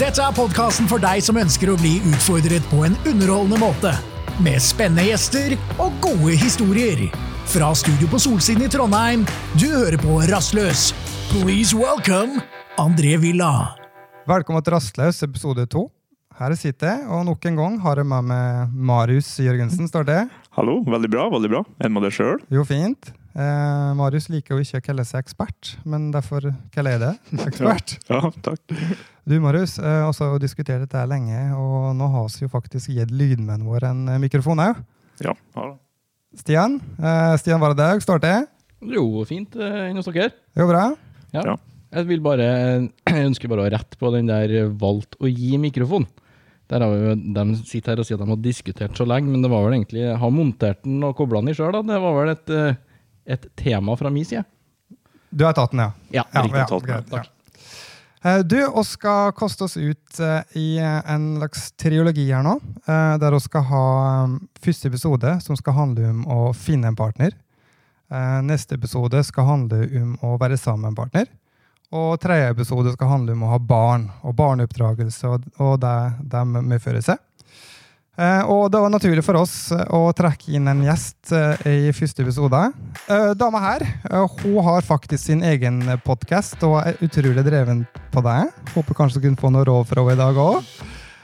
Dette er podkasten for deg som ønsker å bli utfordret på en underholdende måte. Med spennende gjester og gode historier. Fra studio på Solsiden i Trondheim, du hører på Rastløs. Please welcome André Villa. Velkommen til Rastløs episode to. Her sitter jeg, og nok en gang har jeg med meg Marius Jørgensen. Står det? Hallo, veldig bra. veldig bra. Enn med deg sjøl? Jo, fint. Eh, Marius liker jo ikke å kalle seg ekspert, men derfor kaller jeg det ekspert. Ja, takk. Du, Marius, vi også har diskutert dette lenge, og nå har vi jo faktisk gitt lydmennene vår en eh, mikrofon òg. Ja, ja. Stian, eh, Stian Varadag, står det? Jo, fint eh, hos dere. Jo, bra. Ja. Ja. Jeg vil bare, jeg ønsker bare å rette på den der valgt å gi mikrofon. Der har vi, jo- De sitter her og sier at de har diskutert så lenge, men det var vel egentlig har montert den og kobla den i sjøl. Det var vel et, eh, et tema fra min side. Du har tatt den, ja? Ja, Ja, ja, tatt den, greit, takk. Eh, Du, vi skal koste oss ut eh, i en slags triologi her nå. eh, Der vi skal ha um, første episode, som skal handle om å finne en partner. Eh, Neste episode skal handle om å være sammen med en partner. Og tredje episode skal handle om å ha barn og barneoppdragelse og, og det de medfører seg. Eh, og det var naturlig for oss eh, å trekke inn en gjest eh, i første episode. Dama her hun har faktisk sin egen podkast og er utrolig dreven på det. Håper kanskje du kunne få noe råd fra henne i dag òg.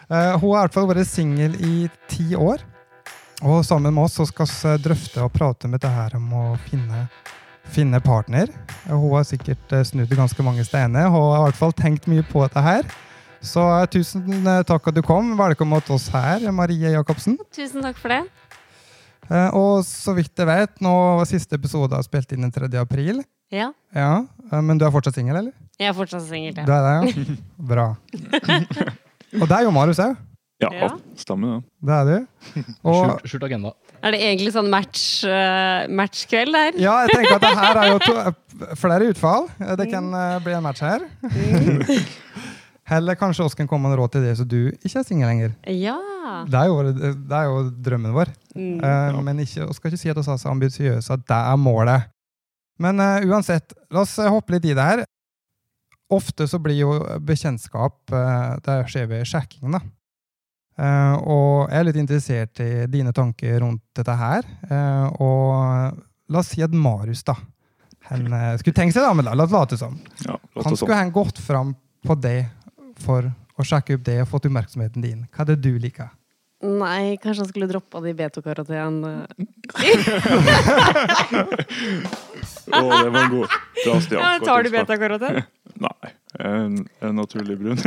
hun har i hvert fall vært singel i ti år. Og sammen med oss skal vi drøfte og prate med dette her om å finne, finne partner. Hun har sikkert snudd ganske mange steiner og har i hvert fall tenkt mye på dette her. Så eh, tusen eh, takk at du kom. Velkommen til oss her, Marie Jacobsen. Tusen takk for det. Eh, Og så vidt jeg vet, nå var siste episode spilt inn den 3. april. Ja, Ja, Men du er fortsatt singel, eller? jeg er fortsatt singel. Du er det, ja? Bra. Og det er jo Marius òg. Ja, Ja. stemmer det. Det er du. Og Skjult, skjult agenda. Er det egentlig sånn match, uh, matchkveld der? ja, jeg tenker at det her er jo to, flere utfall. Det kan uh, bli en match her. Eller kanskje oss kan komme med råd til det, så du ikke er singel lenger. Ja. Det er jo, det er jo drømmen vår. Mm. Eh, Men ikke, vi skal ikke si at vi er så ambisiøse at det er målet. Men uh, uansett, la oss eh, hoppe litt i det her. Ofte så blir jo bekjentskap uh, Det skjer ved sjekking, da. Uh, og jeg er litt interessert i dine tanker rundt dette her. Eh, og la oss si at Marius, da han skulle tenkt seg det, men la oss late som. Ja, Han sånn. skulle han gått fram på det for å sjekke opp det og fått oppmerksomheten din. Hva er det du liker? Nei, kanskje han skulle droppa de betokaroten. Å, det var en god. Bra, Stian. Ja, tar du betakaroten? Nei. En, en naturlig brun.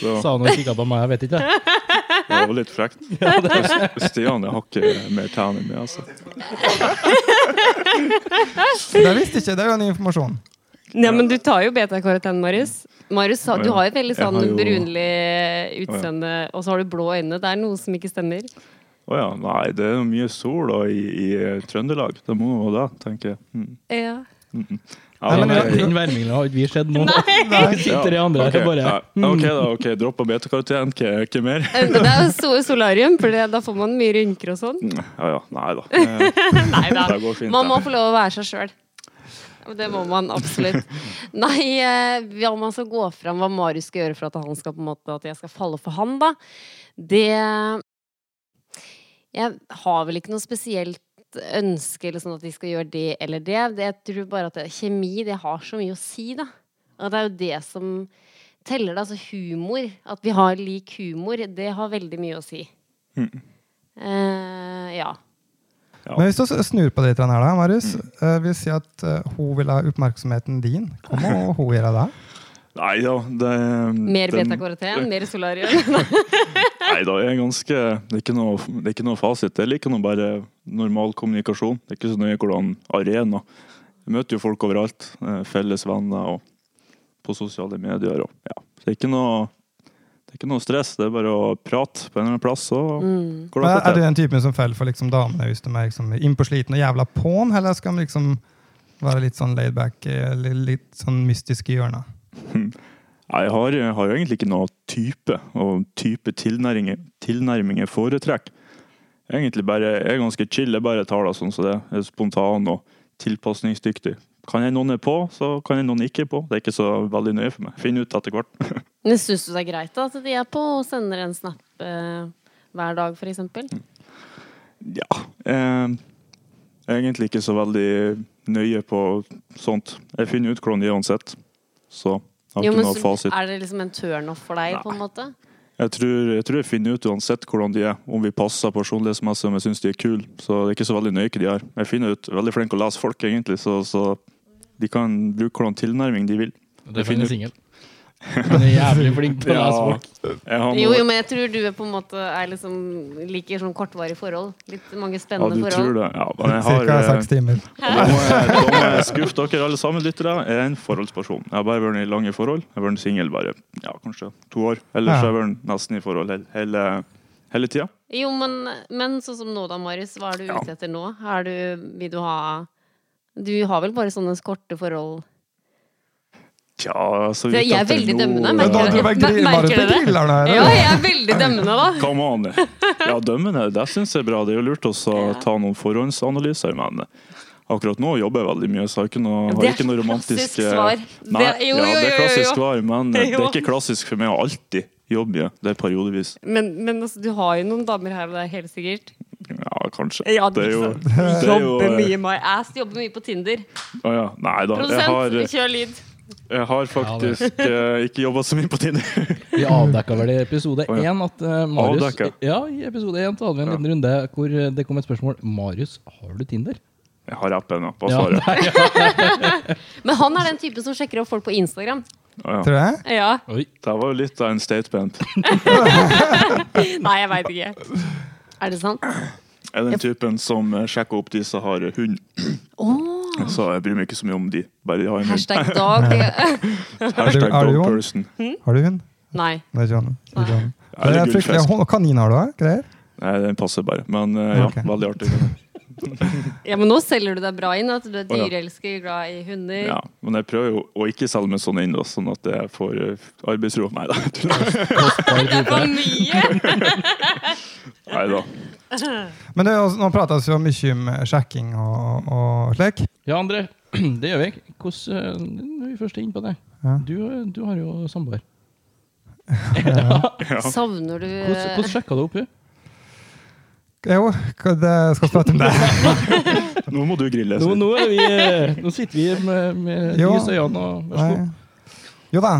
Så Sa han og kikka på meg, jeg vet ikke. det var litt frekt. Stian jeg har ikke mer tenner enn meg, altså. Det visste ikke, det er jo en informasjon. Ja, men du tar jo betakaroten, Marius. Marius, du har jo et veldig sånn jo- brunlig utseende, og så har du blå øyne. Det er noe som ikke stemmer. Å ja. Nei, det er mye sol da, i, i eh, Trøndelag. Det må jo da, det, tenker jeg. Mm. Ja. Ja, Nei, men Den værmingen har ikke vi sett nå. Nei. Sitter i andre her ok, bare ja, ok, da. ok, Droppa betakaroten, ikke, ikke mer? Eh, Det er jo so solarium, for da får man mye rynker og sånn. Ja ja, nei da. Eh, Nei da. Det går fint. Man må få lov å være seg sjøl. Det må man absolutt. Nei, hva ja, man skal gå fram hva Marius skal gjøre for at han skal på en måte At jeg skal falle for han, da. Det Jeg har vel ikke noe spesielt ønske eller sånn at de skal gjøre det eller det. det jeg tror bare at det, kjemi, det har så mye å si, da. Og det er jo det som teller, da. Altså humor. At vi har lik humor, det har veldig mye å si. Mm. Uh, ja. Ja. Men hvis du snur på det litt her, da, Marius, eh, vil si at eh, hun vil ha oppmerksomheten din. Hva må hun gjøre da? Nei da, det Mer beta-karoten, mer solarium. Nei da, jeg er ganske Det er ikke noe, det er ikke noe fasit. Jeg liker nå bare normal kommunikasjon. Det er ikke så nøye hvordan arena. Jeg møter jo folk overalt. eh, Felles venner og på sosiale medier. Og, ja. Det er ikke noe det er ikke noe stress. Det er bare å prate på en eller annen plass, så Mm. går det Er, er du den typen som faller for liksom damene hvis de er liksom innpåslitne og jævla på'n, eller skal de liksom være litt sånn laidback, eh, litt sånn mystiske i hjørnet? Jeg har, jeg har egentlig ikke noe type og type tilnærminger, tilnærminger foretrekk. Egentlig bare, Jeg er ganske chill. Jeg bare tar det sånn som det. Jeg er spontan og tilpasningsdyktig. Kan hende noen er på, så kan hende noen ikke er på. Det er ikke så veldig nøye for meg. Finne ut etter hvert. Men syns du det er greit da, at de er på og sender en snap eh, hver dag, for eksempel? Ja. Eh, jeg er egentlig ikke så veldig nøye på sånt. Jeg finner ut hvordan de er uansett. Så jeg har Jo, ikke noe fasit. er det liksom en turnoff for deg, på en måte? Jeg tror, jeg tror jeg finner ut uansett hvordan de er, om vi passer personlighetsmessig, om jeg syns de er kule. Så det er ikke så veldig nøye hva de er. Jeg finner ut veldig flink å lese folk, egentlig, så, så de kan bruke hvordan tilnærming de vil. Det er finner singel. Han er jævlig flink på ja, jeg har Jo, jo, men jeg tror du er på en måte er liksom liker sånn kortvarige forhold. Litt mange ja, spennende du tror forhold. det. Ja, men jeg har, Cirka eh, seks timer. Da må jeg, jeg skuffe dere alle sammen lyttere. Jeg er en forholdsperson. Jeg har bare vært i lange forhold. Jeg har vært singel bare ja, kanskje to år. Ellers Ja. har jeg vært nesten i forhold hele, hele, hele tida. Jo, men, men sånn som nå da, Marius. Hva er du ute etter nå? Er du, vil du ha Du har vel bare sånne korte forhold? Tja, så Så vidt jeg er veldig dømmende, Men merker da du grill, Merker dere det? griller nå, Ja, jeg er veldig dømmende, da. Come on. Ja, dømmende, det syns jeg er bra. Det er jo lurt å ta noen forhåndsanalyser. Men akkurat nå jobber jeg veldig mye, så jeg har ikke noe, har Det er ikke noe romantisk klassisk svar. Nei, jo, jo, ja, jo, det er klassisk svar, men det er ikke klassisk for meg å alltid jobbe Ja. Det er periodevis. Men, men altså, du har jo noen damer her og der, helt sikkert. Ja, kanskje. Ja, Det er jo, det er jo jobber eh, mye my ass, jobber mye på Tinder. Å ja. Nei da. Jeg Produsent, har, kjør lyd. jeg har faktisk eh, ikke jobba så mye på Tinder. Vi avdekka vel i episode Å, ja. én at eh, Marius Avdekket? Ja, i episode én hadde vi en liten runde hvor eh, det kom et spørsmål. Marius, har du Tinder? Jeg har appen, ja. Hva svarer jeg? Men han er den typen som sjekker opp folk på Instagram. Å ja. Tror jeg. Ja. Oi. Det var jo litt av en statement. Nei, jeg veit ikke. Er det sant? Jeg er den typen som eh, sjekker opp de som har hund. Oh. Så jeg bryr meg ikke så mye om de. Bare de har en hund. hashtag dog. Hashtag Er dog person. person. Har du hund? Nei. Nei, er Nei. Det er. Det er hund- Kanin har du her? Greier? Nei, den passer bare. Men uh, ja, okay. veldig artig. Ja, men nå selger du deg bra inn. At du er dyrelsker, dyreelsker, glad i hunder. Ja, men jeg prøver jo å ikke selge meg sånn inn, sånn at jeg får eh, arbeidsro. Nei da. Det var mye! Nei da. Men det, er også- nå prates jo mye om sjekking og, og slik. Ja, André, det gjør vi. Hvordan, eh, Når vi først er inne på det Ja. du, du har jo samboer. Savner du Hvordan, eh, hvordan sjekka du opp henne? Jo, det skal prate om det. Nå må du grille. Nå, nå, er vi, eh, nå sitter vi med, med lys i øynene og vær så god. Jo da,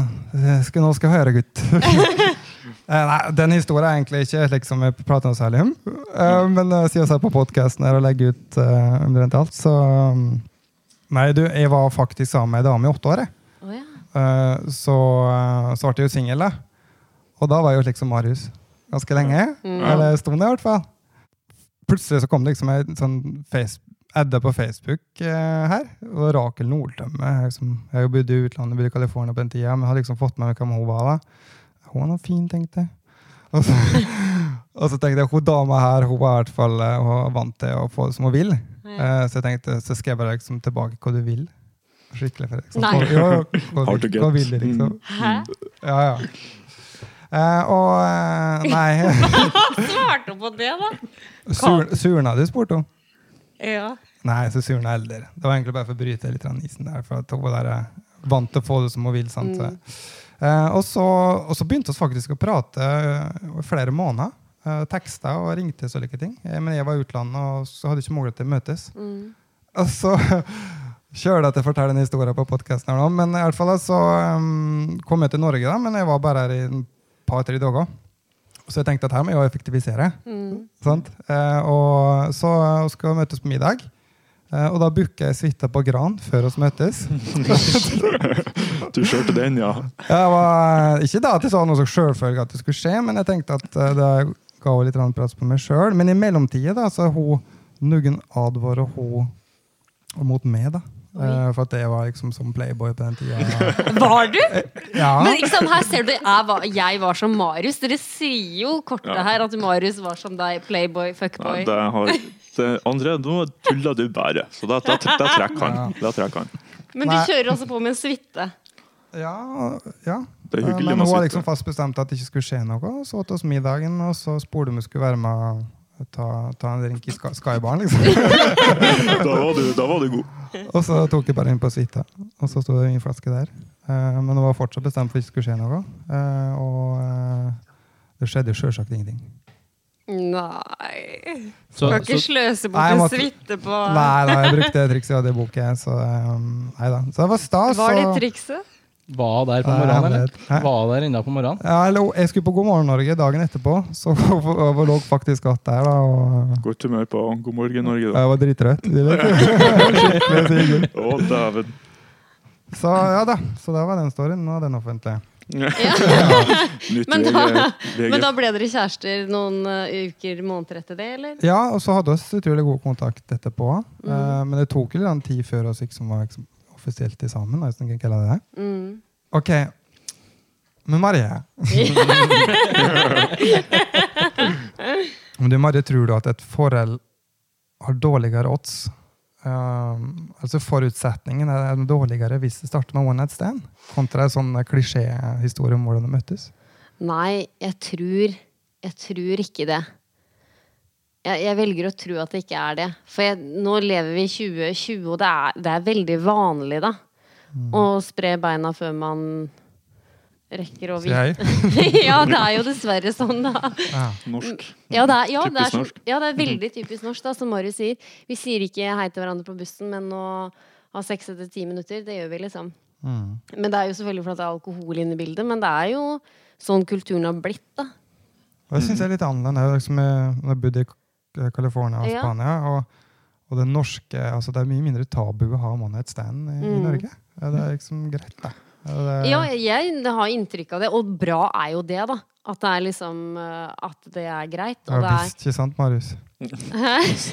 skal, nå skal jeg høre, gutt. Eh, Nei, Den historien er egentlig ikke Liksom vi jeg prater noe særlig om. Uh, Men uh, siden jeg ser på podkasten og legger ut uh, omtrent alt, så um, Nei, du, jeg var faktisk sammen med ei dame i åtte år. Oh, ja. uh, Så, så ble jeg jo singel, da. Og da var jeg jo liksom Marius ganske lenge. Mm. Eller en det, i hvert fall. Plutselig så kom det liksom ei sånn adde på Facebook eh, her. Og Rakel Nordtømme. Liksom, jeg bodde i utlandet, bodde i California på den tida, men hadde liksom fått med meg hvem hun var. da. Hun var noe fin, tenkte jeg. Og så, og så tenkte jeg hun dama her hun var i hvert fall hun var vant til å få det som hun vil. Ja. Eh, så jeg tenkte, så skrev jeg bare liksom tilbake hva du vil. Skikkelig. For, liksom. Nei. Hva, jo, hva, hva, hva vil du, liksom? Hæ? Ja, ja. Uh, og uh, Nei. Svarte på det, da? Sur, surna du, spurte hun. Ja. Nei, så surna eldre. Det var egentlig bare for å bryte litt av isen der. For at hun var der, vant til å få det som hun vil. sant? Mm. Eh, og, så, og så begynte vi faktisk å prate eh, i flere måneder. Uh, teksta og ringte og like ting. Eh, men jeg var i utlandet, og så hadde ikke mulighet til å møtes. Mm. Og så kjører jeg til å fortelle en historie på podkasten, her nå, men i alle fall så um, kom jeg til Norge, da, men jeg var bare her i et par-tre dager. Så jeg tenkte at her må jeg effektivisere. Mm. Sant? Eh, og så skal vi møtes på middag. Eh, og da booker jeg suita på Gran før vi møtes. Du kjørte den, ja. Jeg var, ikke da at jeg sa noe som sjølfølge at det skulle skje, men jeg tenkte at eh, det ga litt press på meg sjøl. Men i mellomtida da, så hun Nuggen advarer hun mot meg, da. Uh, for at jeg var liksom som playboy på den tida. Var du? Ja. Men ikke sant, her ser du, jeg var, jeg var som Marius. Dere sier jo kortet Ja. her at Marius var som deg. Playboy, fuckboy. fuckboy. det har, det, André, nå tuller du bare. Så da, da, da trekker han. Ja. han. Men du kjører også på med en suite. Ja, ja. Det er hyggelig Men hun var liksom fast bestemt at det ikke skulle skje noe. Så åt oss middagen, og så spurte hun om hun skulle være med og ta, ta en drink i Sky- Skybaren. Liksom. Da var du, da var du god. Og så tok jeg bare inn på suita, og så sto det ingen flaske der. Eh, men det var fortsatt bestemt for at det ikke skulle skje noe. Eh, og eh, det skjedde sjølsagt ingenting. Nei Så, Skal ikke så, sløse bort en suite på Nei da, jeg brukte det trikset jeg det i boken. Så, um, nei da. så det var stas. Var det trikset? Var der på morgenen, eller? Hæ? Var der ennå på morgenen? Ja, eller, jeg skulle på God morgen Norge dagen etterpå, så jeg lå faktisk att der. da, og Godt humør på God morgen, Norge, da. Jeg var drittrøtt. de vet. Skikkelig. Å, dæven. Så ja da, så da var den storyen. Nå er den offentlig. Ja. Men da, men da ble dere kjærester noen eh, uker, måneder etter det, eller? Ja, og så hadde vi utrolig god kontakt etterpå. Mm. Eh, men det tok litt tid før vi liksom var liksom, offisielt i sammen. Hvis man kan kalle det det. Mm. Ok, men Marie Om du Marie, tror du at et forhold har dårligere odds? Um, altså Forutsetningen er er dårligere hvis det starter med one night stand, kontra en sånn klisjéhistorie om hvordan de møttes? Nei, jeg tror Jeg tror ikke det. Jeg, jeg velger å tro at det ikke er det. For jeg, nå lever vi i 2020, og det er, det er veldig vanlig, da. Å spre beina før man rekker å vite. Ja, det er jo dessverre sånn, da. Ja. Norsk. Ja, det er, ja, det er, norsk. ja, det er veldig typisk norsk, da, som Marius sier. Vi sier ikke hei til hverandre på bussen, men å ha sex etter ti minutter, det gjør vi, liksom. Mm. Men det er jo selvfølgelig fordi det er alkohol inne i bildet, men det er jo sånn kulturen har blitt, da. Og det syns jeg er litt annerledes. Liksom, jeg jeg bodd i California og Ja. Spania. Og, og det norske altså Det er mye mindre tabu å ha one night stand i, i Mm. Norge. Ja, det er liksom greit, da. Ja, det, Ja, jeg det har inntrykk av det, og bra er jo det, da. At det er liksom eh, At det er greit. ja, Og det er visst, ikke sant, Marius?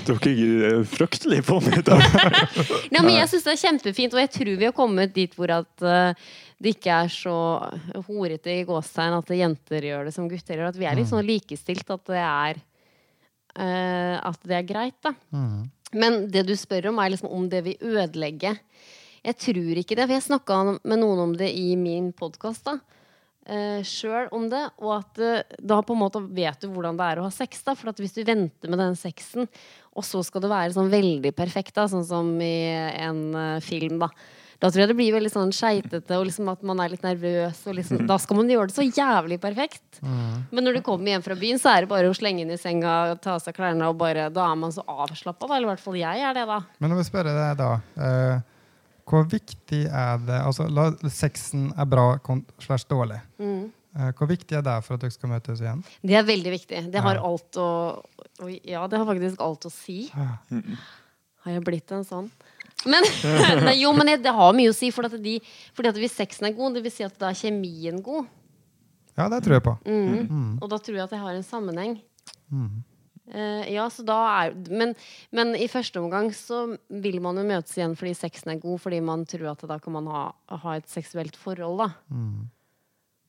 Dere er fryktelig på meg da. Nei, men jeg syns det er kjempefint, og jeg tror vi har kommet dit hvor at eh, det ikke er så horete i gåstegn at jenter gjør det som gutter gjør. At vi er litt sånn likestilt at det er eh, At det er greit, da. Mm. Men det du spør om, er liksom om det vil ødelegge. Jeg tror ikke det. For jeg snakka med noen om det i min podkast. Uh, Sjøl om det. Og at eh, da på en måte vet du hvordan det er å ha sex. da For at hvis du venter med den sexen, og så skal det være sånn veldig perfekt, da sånn som i en eh, film, da. Da tror jeg det blir veldig sånn skeitete, og liksom at man er litt nervøs. Liksom, da skal man gjøre det så jævlig perfekt. Men når du kommer hjem fra byen, så er det bare å slenge inn i senga, ta av seg klærne, og bare Da er man så avslappa. Eller i hvert fall jeg er det, da. Men jeg spør deg da uh, Hvor viktig er det Altså, la, sexen er bra slags slash dårlig. Mm. Eh, hvor viktig er det for at dere skal møtes igjen? Det er veldig viktig. Det har alt å Ja, det har faktisk alt å si. Har jeg blitt en sånn? Men, nei, jo, men det har mye å si. For at de, fordi at hvis sexen er god, det vil si at da er kjemien god. Ja, det tror jeg på. Mm. Og da tror jeg at jeg har en sammenheng. Mm. Uh, ja, så da er men, men i første omgang så vil man jo møtes igjen fordi sexen er god, fordi man tror at da kan man ha, ha et seksuelt forhold, da. Mm.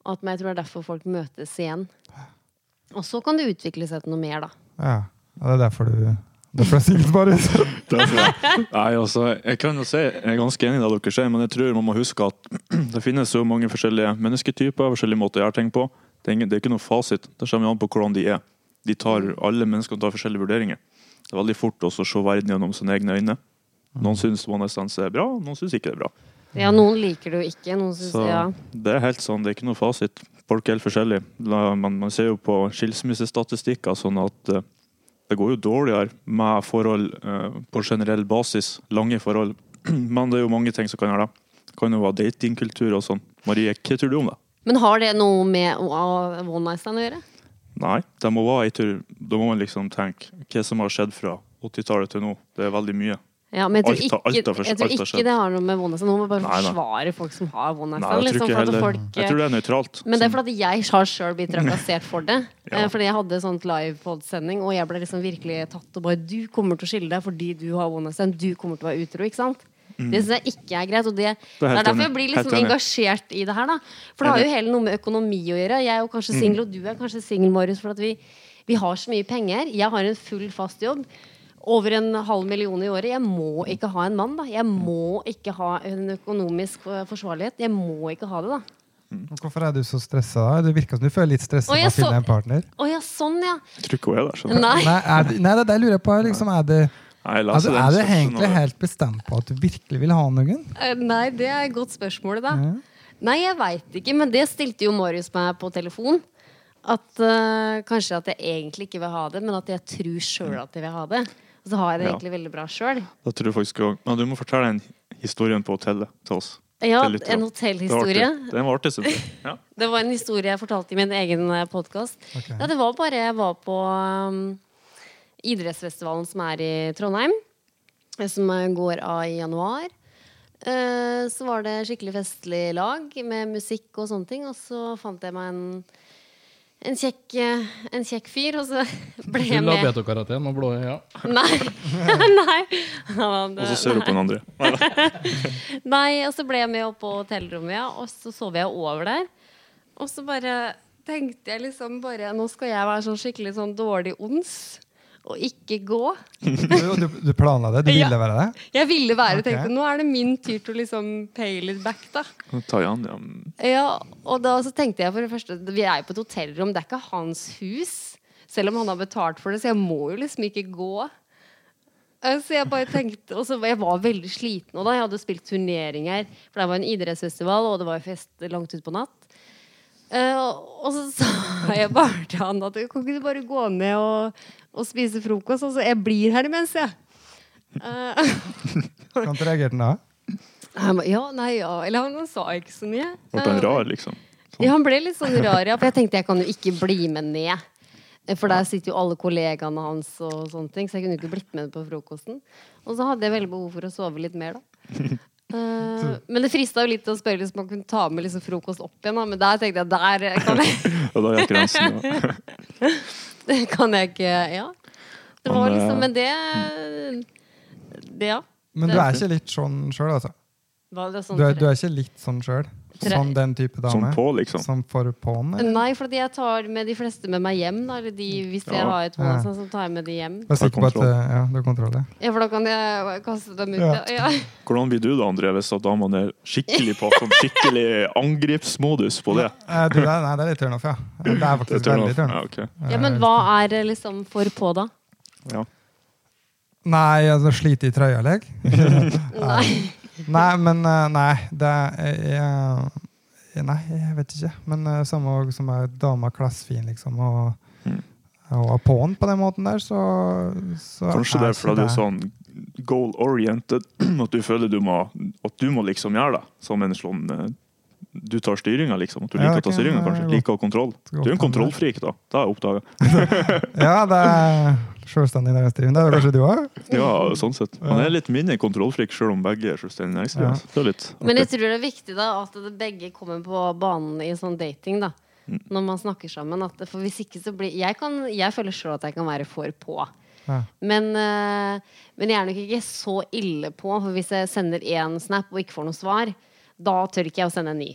At, men jeg tror det er derfor folk møtes igjen. Og så kan det utvikle seg til noe mer, da. Ja, og det er derfor du Derfor er Marius. Nei, altså, jeg kan jo si, jeg er ganske enig i det dere sier, men jeg tror man må huske at det finnes så mange forskjellige mennesketyper, forskjellige måter å gjøre ting på. Det er, ingen, det er ikke noe fasit. Det kommer an på hvordan de er. De tar, alle mennesker tar forskjellige vurderinger. Det er veldig fort også å se verden gjennom sine egne øyne. Noen syns One Night er bra, noen syns ikke det er bra. Ja, noen liker det jo ikke. Noen syns Så ja. det er helt sånn, det er ikke noe fasit. Folk er helt forskjellige. Man, man ser jo på skilsmissestatistikker sånn at eh, det går jo dårligere med forhold eh, på generell basis, lange forhold. Men det er jo mange ting som kan gjøre det. Det kan jo være datingkultur og sånn. Marie, hva tror du om det? Men har det noe med one night stand å gjøre? Nei, det må være ei tur Da må man liksom tenke hva som har skjedd fra 80-tallet til nå. Det er veldig mye. Ja, men jeg tror Alt har- alt ikke, jeg tror ikke det har noe med one night stand Nå må bare Nei, nei. forsvare folk som har one night stand. jeg tror Liksom, ikke heller folk, Jeg tror det er nøytralt. men det er fordi jeg har sjøl blitt trakassert for det. Ja. Eh, Fordi jeg hadde sånt livepod-sending, og jeg ble liksom virkelig tatt og bare Du kommer til å skille deg fordi du har one night stand. Du kommer til å være utro. Ikke sant? Det syns jeg ikke er greit. Og det, det, er er er derfor jeg blir liksom engasjert i det her. da For det har jo hele noe med økonomi å gjøre. Jeg er jo Mm. kanskje singel, og du er kanskje singel, Marius, for at vi, vi har så mye penger. Jeg har en full, fast jobb. Over en halv million i året. Jeg må ikke ha en mann. da Jeg må ikke ha en økonomisk eh, forsvarlighet. Jeg må ikke ha det, da. Hvorfor er du så stressa? Du virker som du føler litt stressa med å finne så- en partner. Å ja, sånn, ja. Jeg tror ikke hun er der. skjønner. Nei. Nei, er det, nei, det er det jeg lurer på. Liksom, er det Nei, leser Altså, er du egentlig helt bestemt på at du virkelig vil ha noen? Eh, Nei, det er et godt spørsmål, da. Ja. Nei, jeg veit ikke, men det stilte jo Marius meg på telefon. At uh, kanskje at jeg egentlig ikke vil ha det, men at jeg tror sjøl at jeg vil ha det. Og så har jeg det Ja. egentlig veldig bra sjøl. Da tror jeg faktisk også- Men du må fortelle en historien på hotellet til oss. Ja, Til en hotellhistorie. Den var artig, synes. Ja. Det var en historie jeg fortalte i min egen podkast. Okay. Ja, det var bare jeg var på um, idrettsfestivalen som er i Trondheim. eh, Som eh, går av i januar. Eh, så var det skikkelig festlig lag med musikk og sånne ting. Og så fant jeg meg en, en, kjekk, eh, en kjekk fyr, og så ble jeg Full av med. betokaraten og blå øyne. Nei. Nei. Og så ser du på den andre. Nei, og så ble jeg med opp på hotellrommet, ja, og så sov jeg over der. Og så bare tenkte jeg liksom bare Nå skal jeg være sånn skikkelig sånn dårlig ons og ikke gå. Du, du, du planla det? Du Ja. ville være det? Jeg ville være det, tenkte nå er det min tur til å liksom pay it back, da. Ta igjen, ja. Ja, og da så tenkte jeg for det første Vi er jo på et hotellrom, det er ikke hans hus. Selv om han har betalt for det, så jeg må jo liksom ikke gå. Eh, Så jeg bare tenkte Og så var jeg var veldig sliten. Og da jeg hadde spilt turneringer, for det var en idrettsfestival, og det var fest langt utpå natt. Eh, og så sa jeg bare til han at kan ikke du bare gå ned og, og spise frokost? Altså, jeg blir her imens, jeg. Kan du reagere den da? ba, ja, nei, ja. Eller han, sa ikke så mye. Ble han Eh, rar, liksom? ja, han ble litt sånn rar, ja. For jeg tenkte jeg kan jo ikke bli med ned. For der sitter jo alle kollegaene hans og sånne ting, så jeg kunne ikke blitt med på frokosten. Og så hadde jeg veldig behov for å sove litt mer, da. Eh, men det frista jo litt å spørre hvis man kunne ta med liksom frokost opp igjen, da. Men der tenkte jeg der kan jeg, Og da gikk grensen. Ja. det kan jeg ikke Ja. Det var Men, liksom eh, Men det, det Ja. Men du er ikke litt sånn sjøl, altså? Sånn Du er, du er ikke litt sånn sjøl? Tre- Sånn den type dame? Som på, liksom. Som for på'n? Nei, fordi jeg tar med de fleste med meg hjem. Da. Eller de, hvis jeg Ja. har et Ja. sånn, så tar jeg med de hjem. Vær sikker på at ja, du har kontroll. ja. Ja, for da kan jeg kaste dem ut. Ja. Ja. Ja. Hvordan blir du da, André, hvis damene er skikkelig på sånn skikkelig angripsmodus på det? Du, det er, nei, det er litt turnoff, ja. Det er Det faktisk turn veldig turnoff. Ja, okay. ja, men hva er det liksom for på, da? ja. Nei, altså slite i trøya, leg? Nei. Nei, men eh, Nei, det er jeg, Nei, jeg vet ikke. Men eh, samme som er dama klassfin, liksom, og, Mm. og på'n på den måten der, så, så Kanskje det er fordi du er sånn goal-oriented, at du føler du må, at du må liksom gjøre det. Som en sånn eh, Du tar styringa, liksom. At du Ja, liker å ta styringa, kanskje. Liker å ha kontroll. Du er en kontrollfrik, da. Det har jeg oppdaga. Ja, det er selvstendig næringsdrivende. Det er kanskje du òg? Ja, sånn sett. Man er litt mindre kontrollfrik selv om begge er selvstendig næringsdrivende. Det er litt Men jeg tror det er viktig da at begge kommer på banen i sånn dating. da Mm. Når man snakker sammen. At, for hvis ikke så blir Jeg, kan, jeg føler sjøl at jeg kan være for på. Ja. Men, eh, men jeg er nok ikke så ille på. For hvis jeg sender én snap og ikke får noe svar, da tør ikke jeg å sende en ny.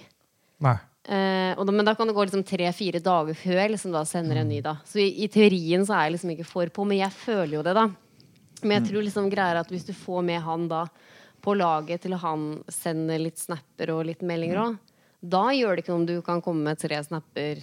Nei. Eh, og da, men da kan det gå liksom tre-fire dager før jeg liksom da sender en ny. da Så i, i teorien så er jeg liksom ikke for på, men jeg føler jo det, da. Men jeg tror liksom greier at hvis du får med han da på laget til han sender litt snapper og litt meldinger òg, da gjør det ikke noe om du kan komme med tre snapper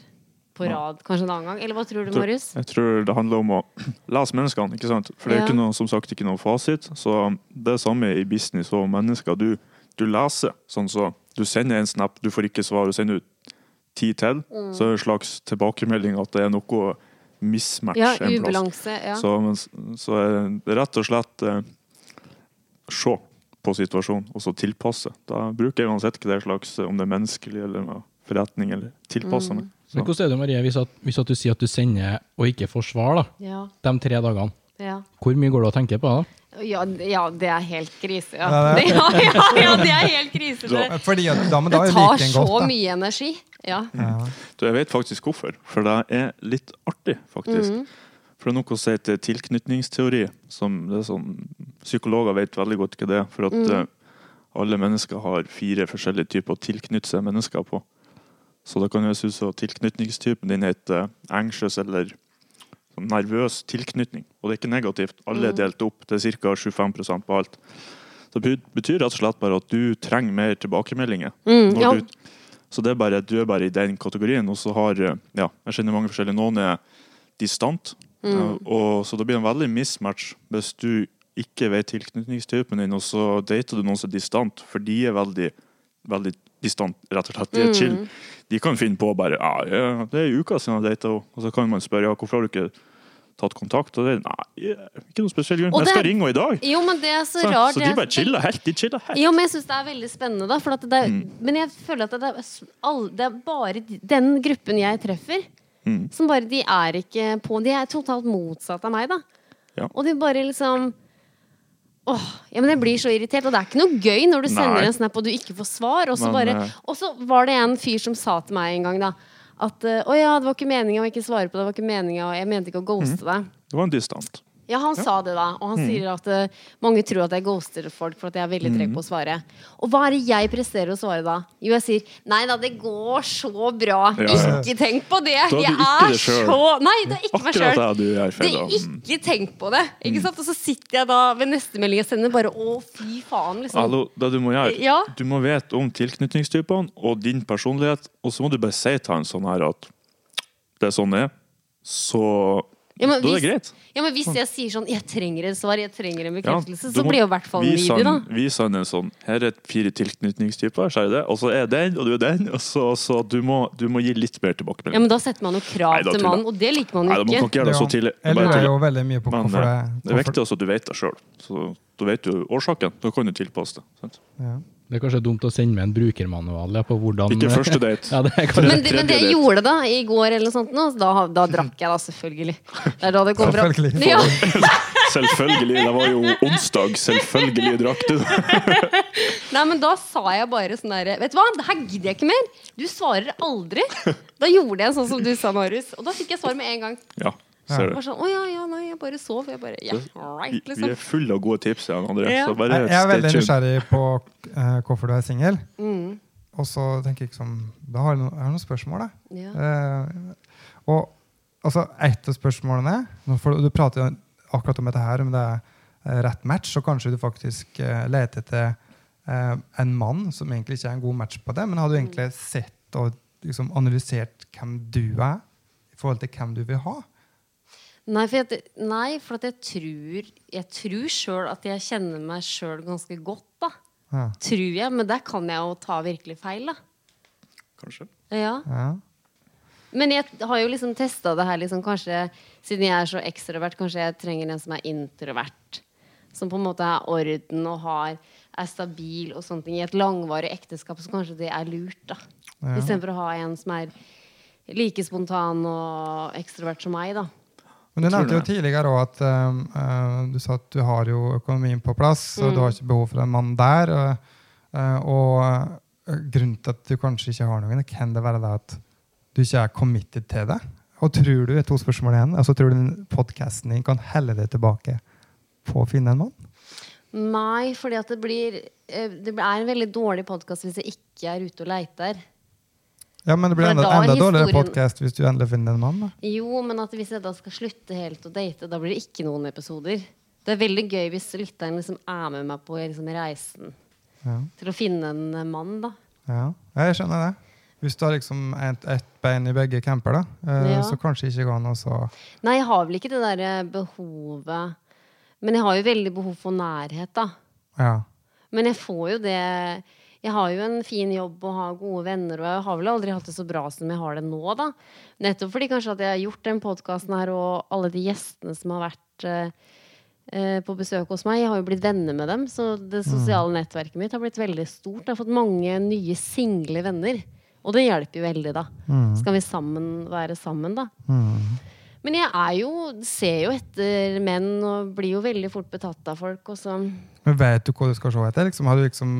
på rad kanskje en annen gang. Eller hva tror du, tror- Marius? Jeg tror det handler om å lese menneskene, ikke sant? For det er Ja. ikke noe, som sagt ikke noe fasit. Så det er samme i business og mennesker. Du, du leser, sånn så du sender en snap, du får ikke svar, og sender ut ti til. Mm. Så er det en slags tilbakemelding at det er noe mismatch Ja, en plass. Ja. Så, så er det rett og slett eh, se på situasjonen, og så tilpasse. Da bruker jeg uansett ikke det slags, om det er menneskelig eller forretning, eller tilpasse meg. Men hvordan er det, Marie, hvis, at, hvis at du sier at du sender og ikke får svar da, Ja, de tre dagene? ja. Hvor mye går det å tenke på da? Ja, ja, det er helt krise. Ja, Ja, det ja, ja, ja det er helt krise. Det, Fordi at da, men da det tar så godt, da. mye energi. Ja. Ja. Du, jeg vet faktisk hvorfor, for det er litt artig, faktisk. Mhm. For det er noe si til tilknytningsteori, som det er sånn, psykologer vet veldig godt hva det er, for at mm. alle mennesker har fire forskjellige typer å tilknytte seg mennesker på. Så da kan det høres ut som tilknytningstypen din heter anxious eller nervøs tilknytning. Og det er ikke negativt. Alle er delt opp. Det er ca. 25 på alt. Så det betyr rett og slett bare at du trenger mer tilbakemeldinger. Mm, ja. du, så det er bare, du er bare i den kategorien. Og så har eh, ja, jeg kjenner mange forskjellige. Noen er distant. Mm. eh, Og, så det blir en veldig mismatch hvis du ikke vet tilknytningstypen din, og så dater du noen som er distant, for de er veldig, veldig distant, rett og slett. De er Mm. chill. De kan finne på bare ja, det er en uke siden jeg data henne. Og så kan man spørre ja, hvorfor har du ikke tatt kontakt. Og det nei, ikke noen spesiell grunn. Jeg skal ringe henne i dag. Jo, men det er så rart. så de bare chiller helt. De chiller helt. Jo, men jeg syns det er veldig spennende, da. For det er, Mm. Men jeg føler at det er, all, det er bare den gruppen jeg treffer, Mm. som bare De er ikke på De er totalt motsatt av meg, da. Ja. Og de bare liksom Åh, ja, men Jeg blir så irritert, og det er ikke noe gøy når du sender Nei. en snap og du ikke får svar. Og så bare eh, Og så var det en fyr som sa til meg en gang, da at eh, å ja, det var ikke meninga å ikke svare på det. det var ikke meningen, Jeg mente ikke å ghoste deg. Det var en distant. Ja, han sa det, da. Og han Mm. sier at uh, mange tror at jeg ghoster folk for at jeg er veldig treg på å svare. Og hva er det jeg presterer å svare da? Jo, jeg sier nei da, det går så bra. Ja, ja. Ikke tenk på det! Jeg er det så Nei, det er ikke meg sjøl. Mm. ikke tenk på det. Ikke sant? Og så sitter jeg da ved neste melding jeg sender, bare å, fy faen, liksom. Hallo, det du må gjøre Ja. Du må vite om tilknytningstypene og din personlighet, og så må du bare si til han sånn her at det er sånn det er. Så Ja, men hvis- det greit. Ja, men hvis jeg sier sånn 'jeg trenger et svar, jeg trenger en Ja, bekreftelse', du så må blir jo i hvert fall en video, da. Vi sender en sånn Her er fire tilknytningstyper, så er det, og så er den, og du er den. Og så, så du, må, du må gi litt mer tilbakemelding. Ja, men da setter man jo krav Nei, til mannen, og det liker man ikke. Nei, jo man kan ikke. gjøre det så tidlig. Bare lurer jo veldig mye på Men hvorfor eh, det det er viktig også at du vet det sjøl. Så da vet du årsaken. Da kan du tilpasse det. Sant? ja. Det er kanskje dumt å sende med en brukermanual på hvordan Ikke første date. Ja, det er Men det, men det jeg gjorde da, i går eller sånt, nå, da, da drakk jeg da, selvfølgelig. Det er da det kommer opp. Selvfølgelig. Ja. Selvfølgelig. Det var jo onsdag. Selvfølgelig drakk du. Nei, men da sa jeg bare sånn derre Vet du hva, det her gidder jeg ikke mer. Du svarer aldri. Da gjorde jeg sånn som du sa, Marius. Og da fikk jeg svar med en gang. Ja, ser du. Bare sånn, å ja, ja, nei, jeg bare sov. Jeg bare, yeah, Vi, liksom. vi er fulle av gode tips, Jan André. Ja. Så bare Jeg, jeg er stay veldig tuned. nysgjerrig på eh, hvorfor du er singel. Mm, Og så tenker jeg liksom Da har jeg noen, jeg har noen spørsmål, da. ja. Eh, og altså, et av spørsmålene nå får- Du prater jo akkurat om dette her, om det er eh, rett match, så kanskje du faktisk eh, leter etter eh, en mann som egentlig ikke er en god match på det, men har du egentlig sett og liksom analysert hvem du er i forhold til hvem du vil ha? Nei, for, jeg, nei, for at jeg tror Jeg tror sjøl at jeg kjenner meg sjøl ganske godt, da. Ja. Tror jeg. Men der kan jeg jo ta virkelig feil, da. Kanskje. Ja. Ja. Men jeg har jo liksom testa det her, liksom, kanskje siden jeg er så ekstrovert, kanskje jeg trenger en som er introvert. Som på en måte er orden og har, er stabil og sånne ting. I et langvarig ekteskap så kanskje det er lurt, da. Ja. Istedenfor å ha en som er like spontan og ekstrovert som meg, da. Men du nevnte jo tidligere også at uh, du sa at du har jo økonomien på plass, og Mm. du har ikke behov for en mann der. Uh, uh, og uh, grunnen til at du kanskje ikke har noen, kan det være det at du ikke er committed til det? Og tror du, to spørsmål igjen, altså tror du podkasten din kan helle deg tilbake på å finne en mann? Nei, fordi at det blir eh, Det er en veldig dårlig podkast hvis jeg ikke er ute og leiter. Ja, men det blir enda, da enda dårligere podkast hvis du endelig finner en mann. da. Jo, men at hvis jeg da skal slutte helt å date, da blir det ikke noen episoder. Det er veldig gøy hvis lytteren liksom er med meg på liksom, reisen Ja. til å finne en eh, mann, da. Ja, jeg skjønner det. Hvis du har liksom ett et bein i begge camper, da, eh, Ja. så kanskje ikke går an å så Nei, jeg har vel ikke det derre behovet Men jeg har jo veldig behov for nærhet, da. Ja. Men jeg får jo det Jeg har jo en fin jobb og har gode venner, og jeg har vel aldri hatt det så bra som jeg har det nå, da. Nettopp fordi kanskje at jeg har gjort den podkasten her, og alle de gjestene som har vært eh, eh, på besøk hos meg, jeg har jo blitt venner med dem. Så det sosiale nettverket mitt har blitt veldig stort. Jeg har fått mange nye single venner. Og det hjelper jo veldig, da. Mm. Skal vi sammen være sammen, da. Mm. Men jeg er jo, ser jo etter menn og blir jo veldig fort betatt av folk. Også. Men vet du hva du skal se etter? Liksom, har du liksom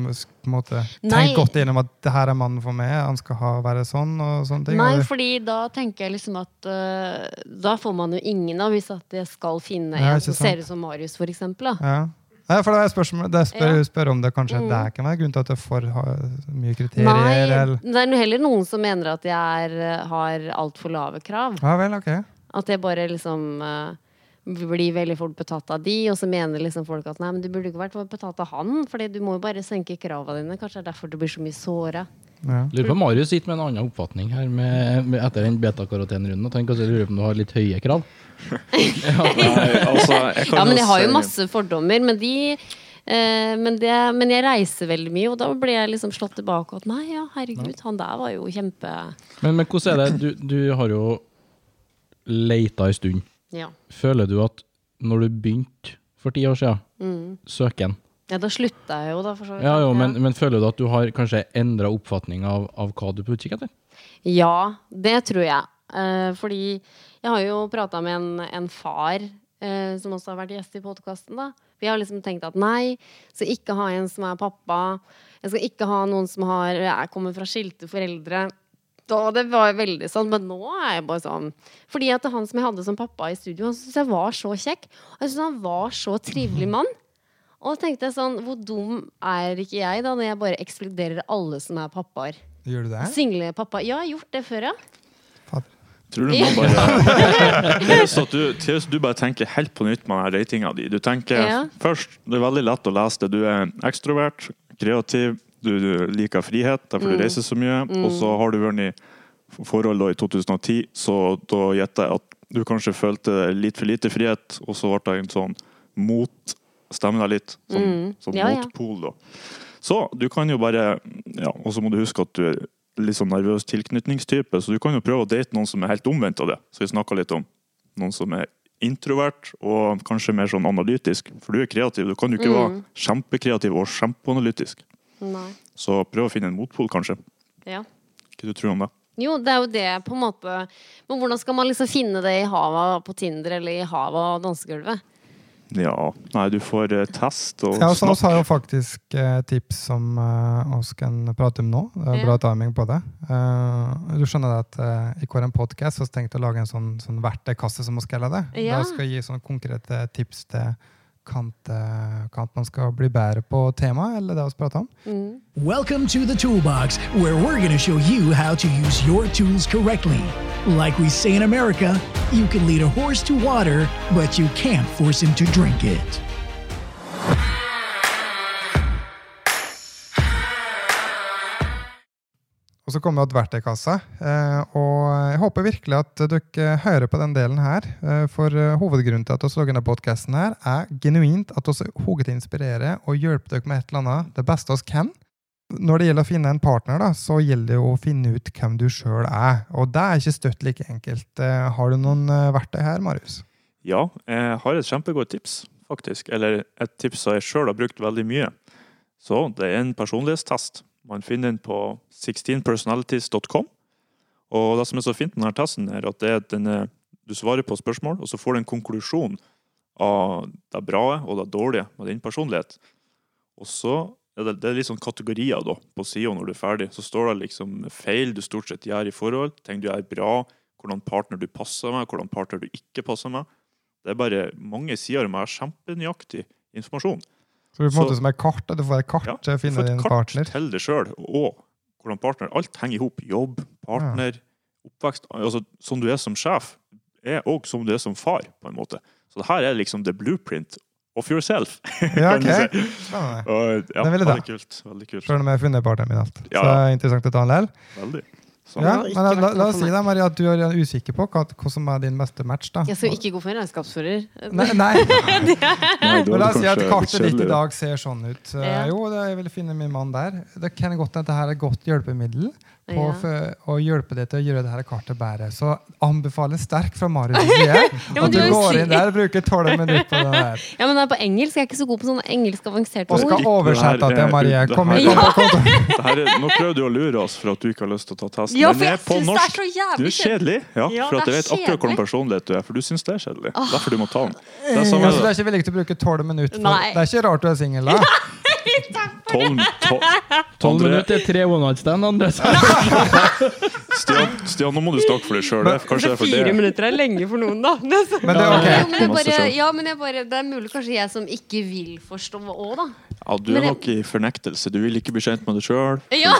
måte tenkt godt innom at det her er mannen for meg, han skal ha, være sånn og sånne ting? Nei, Har fordi da tenker jeg liksom at uh, Da får man jo ingen av hvis at jeg skal finne en ikke som ser ut som Marius, for eksempel. Da. ja. Nei, for da er spørsmål, det spør, Ja. spør om det kanskje Mm. det kan være grunn til at du får mye kriterier, Nei, eller det er heller noen som mener at jeg er, har altfor lave krav. Ja vel, ok. At jeg bare liksom øh, blir veldig fort betatt av de, og så mener liksom folk at nei, men du burde ikke vært betatt av han, Fordi du må jo bare senke kravene dine. Kanskje det er derfor du blir så mye såra. Ja. Lurer på om Marius sitter med en annen oppfatning her med, med etter den betakarotenrunden. Og tenker kanskje lurer på om du har litt høye krav. Nei, altså, jeg Ja, men jeg har jo masse fordommer, men de eh, men, det, men jeg reiser veldig mye, og da ble jeg liksom slått tilbake. At nei, ja, herregud, han der var jo kjempe Men, men hvordan er det? Du, du har jo leita en stund. Ja. Føler du at når du begynte for ti år siden, Mm. søken ja da slutta jeg jo, da. For så vidt. Ja, jo, men, men føler du at du har kanskje endra oppfatning av, av hva du er på utkikk etter? Ja, det tror jeg. Eh, fordi jeg har jo prata med en, en far eh, som også har vært gjest i podkasten. Vi har liksom tenkt at nei, så ikke ha en som er pappa. Jeg skal ikke ha noen som har, jeg kommer fra skilte foreldre. Da, det var veldig sånn, Men nå er jeg bare sånn Fordi at han som jeg hadde som pappa i studio, han syntes jeg var så kjekk. Og jeg syntes han var så trivelig mann. Og da tenkte jeg sånn, hvor dum er ikke jeg da, når jeg bare ekskluderer alle som er pappaer? Gjør du det? Single pappa. Ja, jeg har gjort det før, ja. Tror du må bare Therese, du, du bare tenker helt på nytt med ratinga di. Du tenker Ja. først Det er veldig lett å lese det. Du er ekstrovert, kreativ, du, du liker frihet, derfor Mm. du reiser så mye. Og så har du vært i forhold da i 2010, så da gjetter jeg at du kanskje følte litt for lite frihet, og så ble det en sånn mot Stemmer deg litt? Sånn, Mm. sånn Ja, motpol, da. Så du kan jo bare Ja, og så må du huske at du er litt sånn nervøs tilknytningstype, så du kan jo prøve å date noen som er helt omvendt av det. Så vi snakka litt om noen som er introvert og kanskje mer sånn analytisk. For du er kreativ. Du kan jo ikke Mm. være kjempekreativ og kjempeanalytisk. Nei. Så prøv å finne en motpol, kanskje. Ja. Hva du tror om det? Jo, det er jo det, på en måte. Men hvordan skal man liksom finne det i havet på Tinder eller i havet og dansegulvet? Ja, nei, du får uh, test og Ja, og snakk. oss har jo faktisk uh, tips som vi uh, kan prate om nå. Det er Ja. bra timing på det. Uh, du skjønner at eh, i hver podcast har vi tenkt å lage en sånn, sånn verktøykasse, som vi kaller det. Ja. Da skal gi sånne konkrete tips til kant, kant man skal bli bedre på temaet, eller det vi prater om. Mm. Welcome to the Toolbox, where we're going to show you how to use your tools correctly. Like we say in America, you can lead a horse to water, but you can't force him to drink it. Så kommer vi til verktøykassa. Eh, og jeg håper virkelig at dere hører på den delen her. Eh, for eh, hovedgrunnen til at vi lager denne podkasten er genuint at vi hodet inspirere og hjelpe dere med et eller annet det beste vi kan. Når det gjelder å finne en partner, da, så gjelder det å finne ut hvem du sjøl er. Og det er ikke støtt like enkelt. Har du noen verktøy her, Marius? Ja, jeg har et kjempegodt tips, faktisk. Eller et tips som jeg sjøl har brukt veldig mye. Så det er en personlighetstest. Man finner den på 16personalities.com. Og det som er så fint med denne testen, er at er denne, du svarer på spørsmål, og så får du en konklusjon av det bra og det dårlige med din personlighet. Og så er det, det er litt sånn kategorier da, på sida når du er ferdig. Så står det liksom feil du stort sett gjør i forhold, ting du gjør bra, hvordan partner du passer med, hvordan partner du ikke passer med. Det er bare mange sider med kjempenøyaktig informasjon. Så du er på en måte som et kart, du får et kart Ja, til å finne din et kart partner. til deg sjøl, og hvordan partner Alt henger i hop. Jobb, partner, oppvekst. Altså, som du er som sjef, er òg som du er som far, på en måte. Så det her er liksom the blueprint of yourself. Ja, ok. Spennende. Og, ja, Det vil jeg veldig kult. Veldig kult. Selv om jeg har funnet partneren min alt. Ja, Så det er interessant å ta en lell. Veldig. Ja, men la, la, la oss si da, Maria, at du er usikker på hva, hva som er din beste match. da. Jeg skal ikke gå for en regnskapsfører. Nei, nei. Nei, Men la oss si at kartet ditt i dag ser sånn ut. Eh, Ja. Jo, det, jeg vil finne min mann der. Det kan godt hende at dette er et godt hjelpemiddel på Ja. for å hjelpe deg til å gjøre dette kartet bedre. Så anbefaler sterkt fra Marius' side men at du går inn der og bruker tolv minutter på det der. Ja, men det er på engelsk. Jeg er ikke så god på sånne engelsk avanserte ord. Og skal oversette Det her til Marie. Kom her- kom, kom kom. Det her er, nå prøver du å lure oss for at du ikke har lyst til å ta testen. Ja, for er jeg på syns det er så Du jævlig er kjedelig, ja, Ja, for at det jeg vet akkurat hvilken personlighet du er. For du syns det er kjedelig. Derfor du må ta den. Det er Ja, så du er ikke villig til å bruke tolv minutter? For, det er ikke rart du er singel, da. Tolv tol- Tolv André- minutter, tre one night stand, Andres. Stian, Stian, nå må du snakke for deg sjøl. Er Fire det. minutter er lenge for noen, da. Er Men det er Ja, ok. men jeg bare, ja, men jeg bare, det er mulig kanskje jeg som ikke vil forstå òg, da. Ja, du er nok i fornektelse. Du vil ikke bli kjent med deg sjøl, Ja,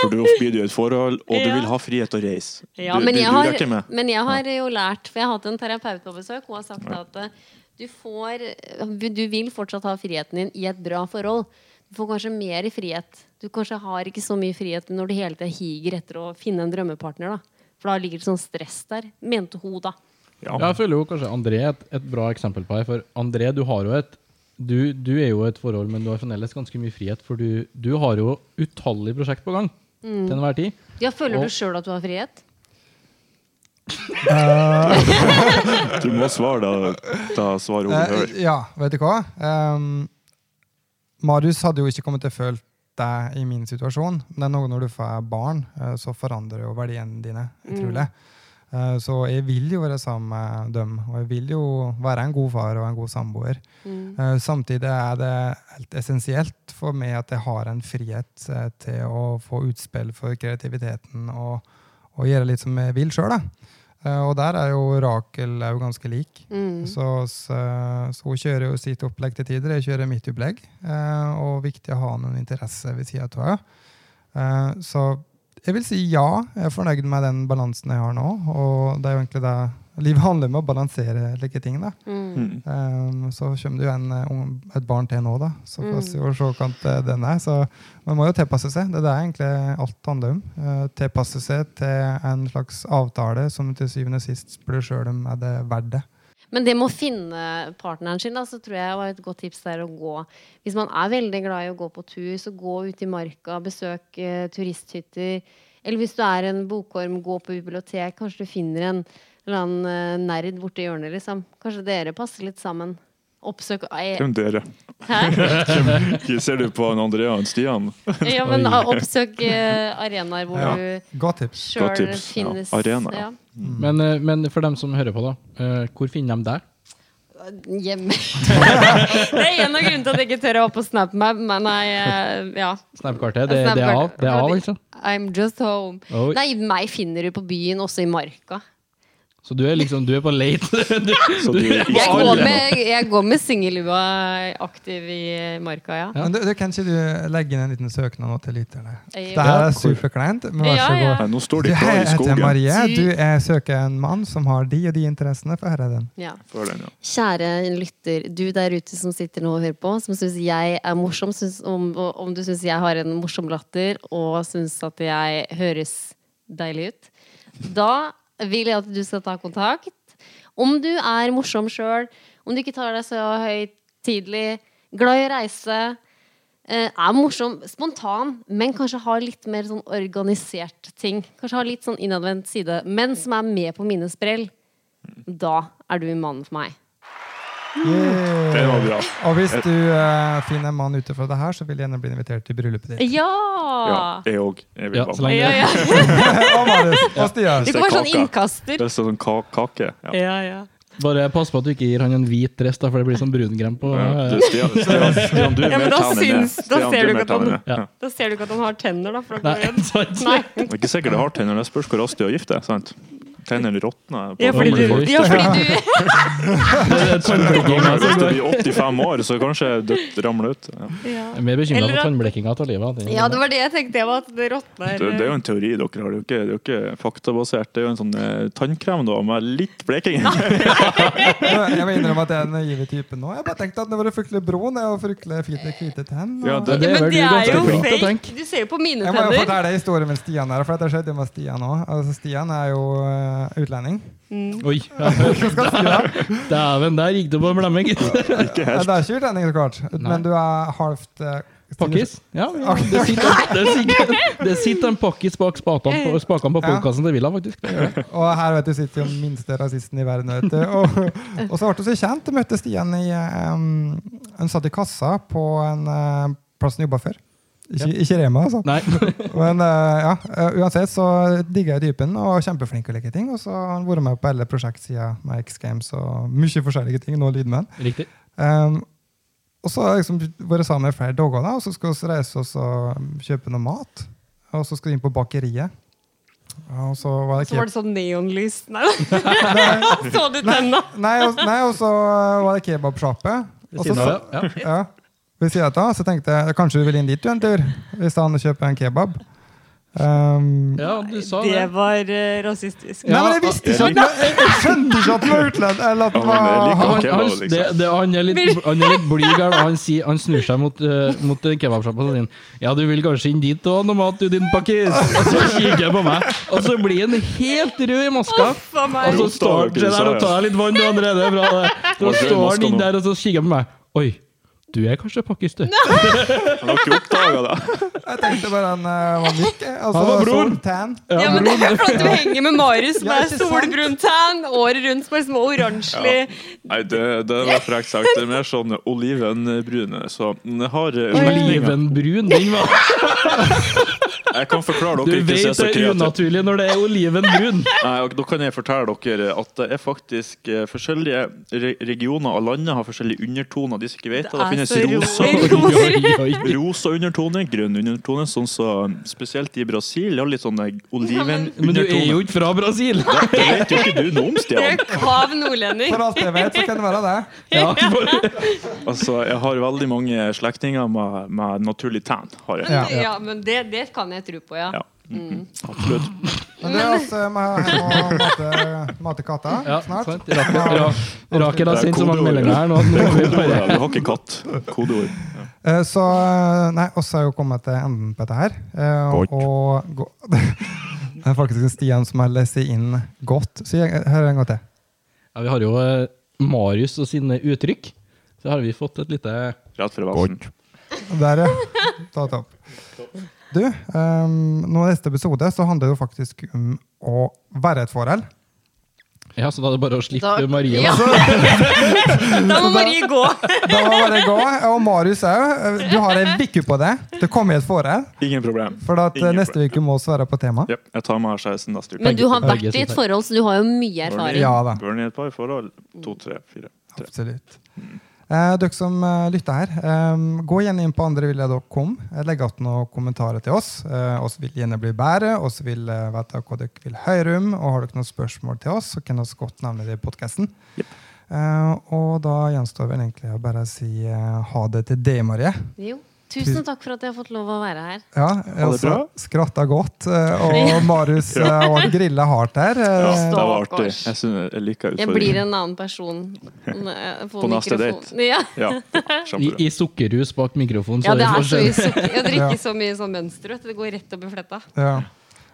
for du blir du i et forhold, og du vil ha frihet til å reise. ja Du, men, du jeg har, men jeg har jo lært, for jeg har hatt en terapeut på besøk, hun har sagt at eh, du får Du vil fortsatt ha friheten din i et bra forhold. Du får kanskje mer i frihet. Du kanskje har ikke så mye frihet når du hele tiden higer etter å finne en drømmepartner, da. For da ligger det sånn stress der, mente hun, da. Ja. Jeg føler jo kanskje André er et, et bra eksempel på det. For André, du har jo et du, du er jo i et forhold, men du har fremdeles ganske mye frihet. For du, du har jo utallige prosjekt på gang til enhver tid. Ja, føler Og- du sjøl at du har frihet? Du må svare, da, da svarer hun hører. Hør. ja, vet du hva? Um, Marius hadde jo ikke kommet til å føle deg i min situasjon. Men det er noe når du får barn, eh, så forandrer jo verdiene dine utrolig. Mm. Så jeg vil jo være sammen med dem, og jeg vil jo være en god far og en god samboer. Mm. Samtidig er det helt essensielt for meg at jeg har en frihet eh, til å få utspill for kreativiteten og, og gjøre litt som jeg vil sjøl. Og der er jo Rakel er jo ganske lik. Mm. Så, så, så hun kjører jo sitt opplegg til tider, jeg kjører mitt opplegg. Eh, og viktig å ha noen interesse ved sida av henne. Eh, så jeg vil si ja, jeg er fornøyd med den balansen jeg har nå. Og det er jo egentlig det livet handler om, å balansere slike ting. da. Mm. Um, så kommer det jo en, eh, et barn til nå, da. Så får vi Mm. se hvordan den er. Så man må jo tilpasse seg. Det er det egentlig alt handler om. Uh, tilpasse seg til en slags avtale som til syvende og sist spør sjøl om er det verdt det. Men det med å finne partneren sin, da, så tror jeg var et godt tips der å gå. Hvis man er veldig glad i å gå på tur, så gå ut i marka, besøk eh, turisthytter. Eller hvis du er en bokorm, gå på bibliotek. Kanskje du finner en eller annen eh, nerd borti hjørnet, liksom. Kanskje dere passer litt sammen. Oppsøk eh, Hvem dere? Hæ? Hvem Ser du på en Andrea og en Stian? Ja, men oppsøk eh, arenaer hvor Ja. du sjøl finnes. ja. finnes Arena, ja. Ja. Men, eh, men for dem som hører på, da. eh, hvor finner de deg? Hjemme. det er en av grunnene til at jeg ikke tør å være på SnapMap, men jeg eh, Ja. Snapkartet? Det, det er av, det er av altså? I'm just home. Oi. Nei, meg finner du på byen, også i marka. Så du er liksom, du er på late? Du, du, du er Jeg går med, jeg går med singellua aktiv i marka, ja. Ja. Men du, du, kan ikke du legge inn en liten søknad nå til lytterne? Det er superkleint, men vær Ja, så ja. god. Nå står Du, de klar hei, i jeg heter. Marie. Du- er, søker en mann som har de og de interessene. Få høre den. ja. Kjære lytter, du der ute som sitter nå og hører på, som syns jeg er morsom, synes, om, om du syns jeg har en morsom latter og syns at jeg høres deilig ut, da vil jeg at du skal ta kontakt. Om du er morsom sjøl, om du ikke tar deg så høytidelig, glad i å reise, eh, er morsom, spontan, men kanskje har litt mer sånn organisert ting. Kanskje har litt sånn innadvendt side, men som er med på mine sprell. Da er du mannen for meg. Det var bra. Og hvis du uh, finner en mann ute fra det her, så vil jeg gjerne bli invitert til bryllupet ditt. Ja! Ja, jeg òg. Jeg vil Ja, så lenge- ja, ja. og Marius og Stian. Du kan være sånn innkaster. Det er sånn ka kake. Ja. Ja, ja. Bare pass på at du ikke gir han en hvit dress, da, for det blir sånn brungrem på Ja, du, Stian, Stian, Stian, du Ja, men da syns- da ser er du ikke at han-. Ja. Da ser du ikke at han har tenner, da. For Nei, går? Nei. Det er ikke sikkert det har tenner. Det spørs hvor raskt du har gift deg. sant? Tennene råtner. Ja, fordi du, ja, fordi du Det er Hvis du blir 85 år, så kanskje dødt ramler ut. Ja. ja. Jeg er mer bekymra for tannblekinga av livet. Ja, det var det jeg tenkte. Jeg var at det råtner. Det, det er jo en teori dere har. Det er jo ikke, det er jo ikke faktabasert. Det er jo en sånn eh, tannkrem da, med litt bleking. Jeg må innrømme at jeg er den naive typen nå. Jeg bare tenkte at det var fryktelig brun og fryktelig hvite, hvite Og... Ja, det- det er Men det er jo til fake. Du ser jo på mine tenner. Jeg må jo fortelle fortelle historien med Stian her, for dette skjedde jo med Stian òg. Altså, Stian er jo eh, utlending. Oi. Hva skal jeg si? Dæven, der gikk du på en blemme, gitt. ikke Ja, helt. Det er ikke utlending, så klart, men du er halvt uh, Pakkis? Ja, ja. Det sitter, det sitter, det sitter en pakkis bak spakene på, spaken på Ja. podkasten til Villa, faktisk. Det det. Og her vet du, sitter jo minste rasisten i verden. vet du. Og, og så ble du så kjent. Jeg møtte Stian i um, Han satt i kassa på en uh, plass han jobba før. Ikke, ikke Rema, altså. Nei. Men uh, ja, uh, uansett så digger jeg dypen og er kjempeflink til å like ting. Og så har han vært med på alle prosjektsida med X Games og mye forskjellige ting. Nå lydmenn. Riktig. Um, og så har jeg liksom vært sammen med flere dager, da, og så skal vi reise oss og kjøpe noe mat. Og så skal vi inn på bakeriet. Og så var det Så var det sånn neonlys. Nei da. Så du tenna? Nei, nei, og så uh, var det kebabsjappe. Og så, Siden ja. ja, ved siden av, så tenkte jeg kanskje du vil inn dit du en tur, hvis han kjøper en kebab. Um, Ja, du sa Det det. var uh, rasistisk. Nei, men jeg visste ikke at jeg, jeg skjønte ikke at den var utlending. Eller at han er litt, han er litt blyg her, da. Han, han snur seg mot, uh, mot kebabsjappa og sier Ja, du vil kanskje inn dit òg, ha noe mat, du, din pakkis? Og så kikker han på meg, og så blir han helt rød i maska. Og så står han der og tar litt vann, du, er bra, det. Så står han inn der, og så kikker han på meg. Oi, du er kanskje pakkis, du. Han har ikke oppdaga det. Jeg tenkte bare han eh, var myk. jeg. Altså, Han var bror. sånn tan. Ja, men det er fordi du henger med Marius som Ja, er ikke sant? solbrun tan, året rundt som er små oransjelig Nei, det, det var frekt sagt. Det er mer sånn olivenbrune. Så den har eh. Olivenbrun, den var Jeg kan forklare Du dere ikke vet så det er kreativt. unaturlig når det er olivenbrun. Nei, og Da kan jeg fortelle dere at det er faktisk eh, forskjellige re regioner av landet har forskjellige undertoner. De som ikke vet det, det er finnes så rosa, rosa undertone, grønn undertone, sånn så spesielt i Brasil. Ja, litt sånne Men du er jo ikke fra Brasil! Det vet jo ikke du noe om, Stian. Kav nordlending. For alt jeg vet, så kan det være det. Ja, Altså, jeg har veldig mange slektninger med, med naturlig tan. Har jeg. Ja. Ja, men det, det kan jeg tro på, ja. Ja. Mm. Absolutt. Men det er altså Jeg må mate, mate katta ja, snart. sant. Rakel, ra, Rakel har sendt så mange meldinger her nå. nå vi Du har ikke katt. Kodeord. Eh, Så eh, Nei, oss har jo kommet til enden på dette her. Og, Godt. Og det er faktisk en Stian som har lest inn godt. Så jeg, her en gang til. Ja, vi har jo eh, Marius og sine uttrykk. Så har vi fått et lite Rett fra valsen. Der, ja. Ta det opp. Du, um, nå i neste episode så handler det jo faktisk om å være et forhold. Ja, så da er det bare å slippe Da- Marie. Ja. Da. Må Marie gå. Da må bare gå. Og Marius òg. Du har en uke på det. Det kommer i et forhold. Ingen problem. For at eh, Ingen neste uke må vi være på tema. Yep, jeg tar med skjeisen neste uke. Men du har vært i et forhold, så du har jo mye erfaring. Ja da. Burn i et par forhold. To, tre, fire. Tre. Absolutt. Eh, dere som eh, lytter her, eh, gå gjerne inn på andrevilja.com. Eh, Legg igjen noen kommentarer til oss. Eh, oss vil gjerne bli bedre, oss vil eh, vite hva dere vil høre om. Og har dere noen spørsmål til oss, så kan dere godt nevne det i podkasten. Eh, og da gjenstår vel egentlig å bare si eh, ha det til deg, Marie. Jo. Tusen takk for at jeg har fått lov å være her. Ja, jeg også. Skratta godt. eh, og Marius eh, har grilla hardt her. Ja, eh, det var artig. Jeg, synes, jeg liker Jeg blir en annen person på, På neste mikrofon. Ja. Ja, I. I sukkerhus bak mikrofonen. ja, det er så i mye sukker. Jeg drikker så mye sånn mønster, vet du. Det går rett opp i fletta. ja.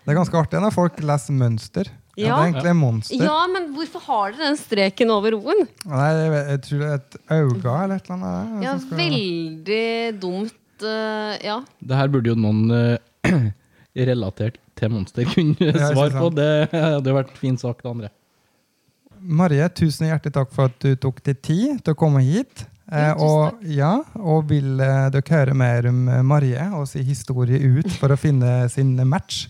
Det er ganske artig når folk leser mønster. Ja, Ja. det er egentlig monster. ja, men hvorfor har dere den streken over O-en? Jeg, jeg tror det er et øye eller et eller annet. Ja, skal- veldig dumt. Eh, ja. Det her burde jo noen uh, relatert til Monster kunne svare på. Det hadde vært fin sak, det andre. Marie, tusen hjertelig takk for at du tok deg tid til å komme hit. Eh, Ja, og, ja, og vil eh, dere høre mer om eh, Marie og si historie ut for å finne sin match,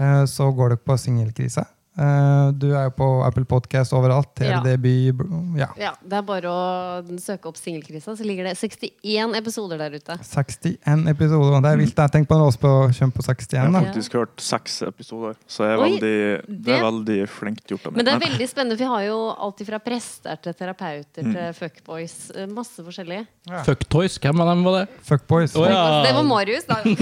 eh, så går dere på Singelkrisa. Eh, du er jo på Apple Podcast overalt. Ja. TLDB ja. ja. Det er bare å søke opp Singelkrisa, så ligger det 61 episoder der ute. 61 episoder. Det er vilt. Jeg tenker på oss på å kjøpe på 61. Jeg har faktisk hørt seks episoder, så jeg er Oi, veldig, det det- er veldig flinkt gjort av meg. Men det er veldig spennende, for vi har jo alltid fra prester til terapeuter til fuckboys. eh, Masse forskjellig. Fucktoys, hvem av dem var det? Fuckboys. Oh, ja. Det var Marius, da.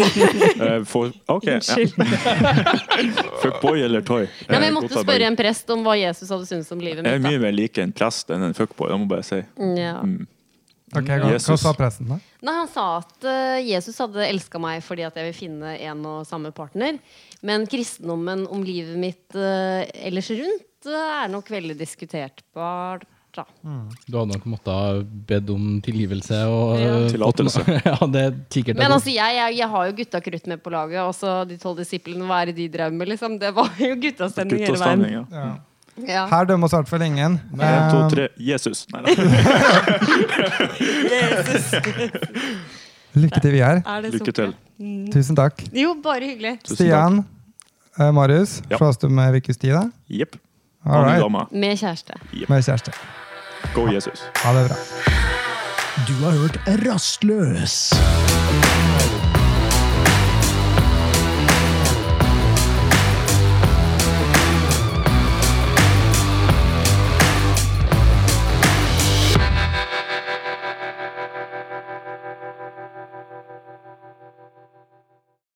Eh, for, ok, ja. Fuckboy eller toy? Nei, men jeg Eh, måtte spørre en prest om hva Jesus hadde syntes om livet mitt. Jeg er mye mer like en prest enn en fuckboy, det må bare si. Ja. Mm. Okay, hva, hva sa presten, da? Nei, Han sa at uh, Jesus hadde elska meg fordi at jeg vil finne en og samme partner. Men kristendommen om livet mitt uh, ellers rundt uh, er nok veldig diskutertbart. Da. Du hadde nok måttet bedt om tilgivelse og Ja. eh, Tillatelse. Ja, det er sikkert Men altså, jeg, jeg, jeg har jo gutta krutt med på laget. Også de tolv disiplene, hva er det de drev med? Liksom? Det var jo guttastemning hele veien. Ja. Ja. Ja. Her dømmer oss i hvert fall ingen. En, to, tre, Jesus. Nei, Jesus. lykke til vi Er det Lykke til. Tusen takk. Jo, bare hyggelig. Tusen. Stian, uh, Marius, Ja. slåss du med Vikus Tida? Jepp. Med kjæreste. Med kjæreste. Go Jesus. Ha det bra. Du har hørt Rastløs.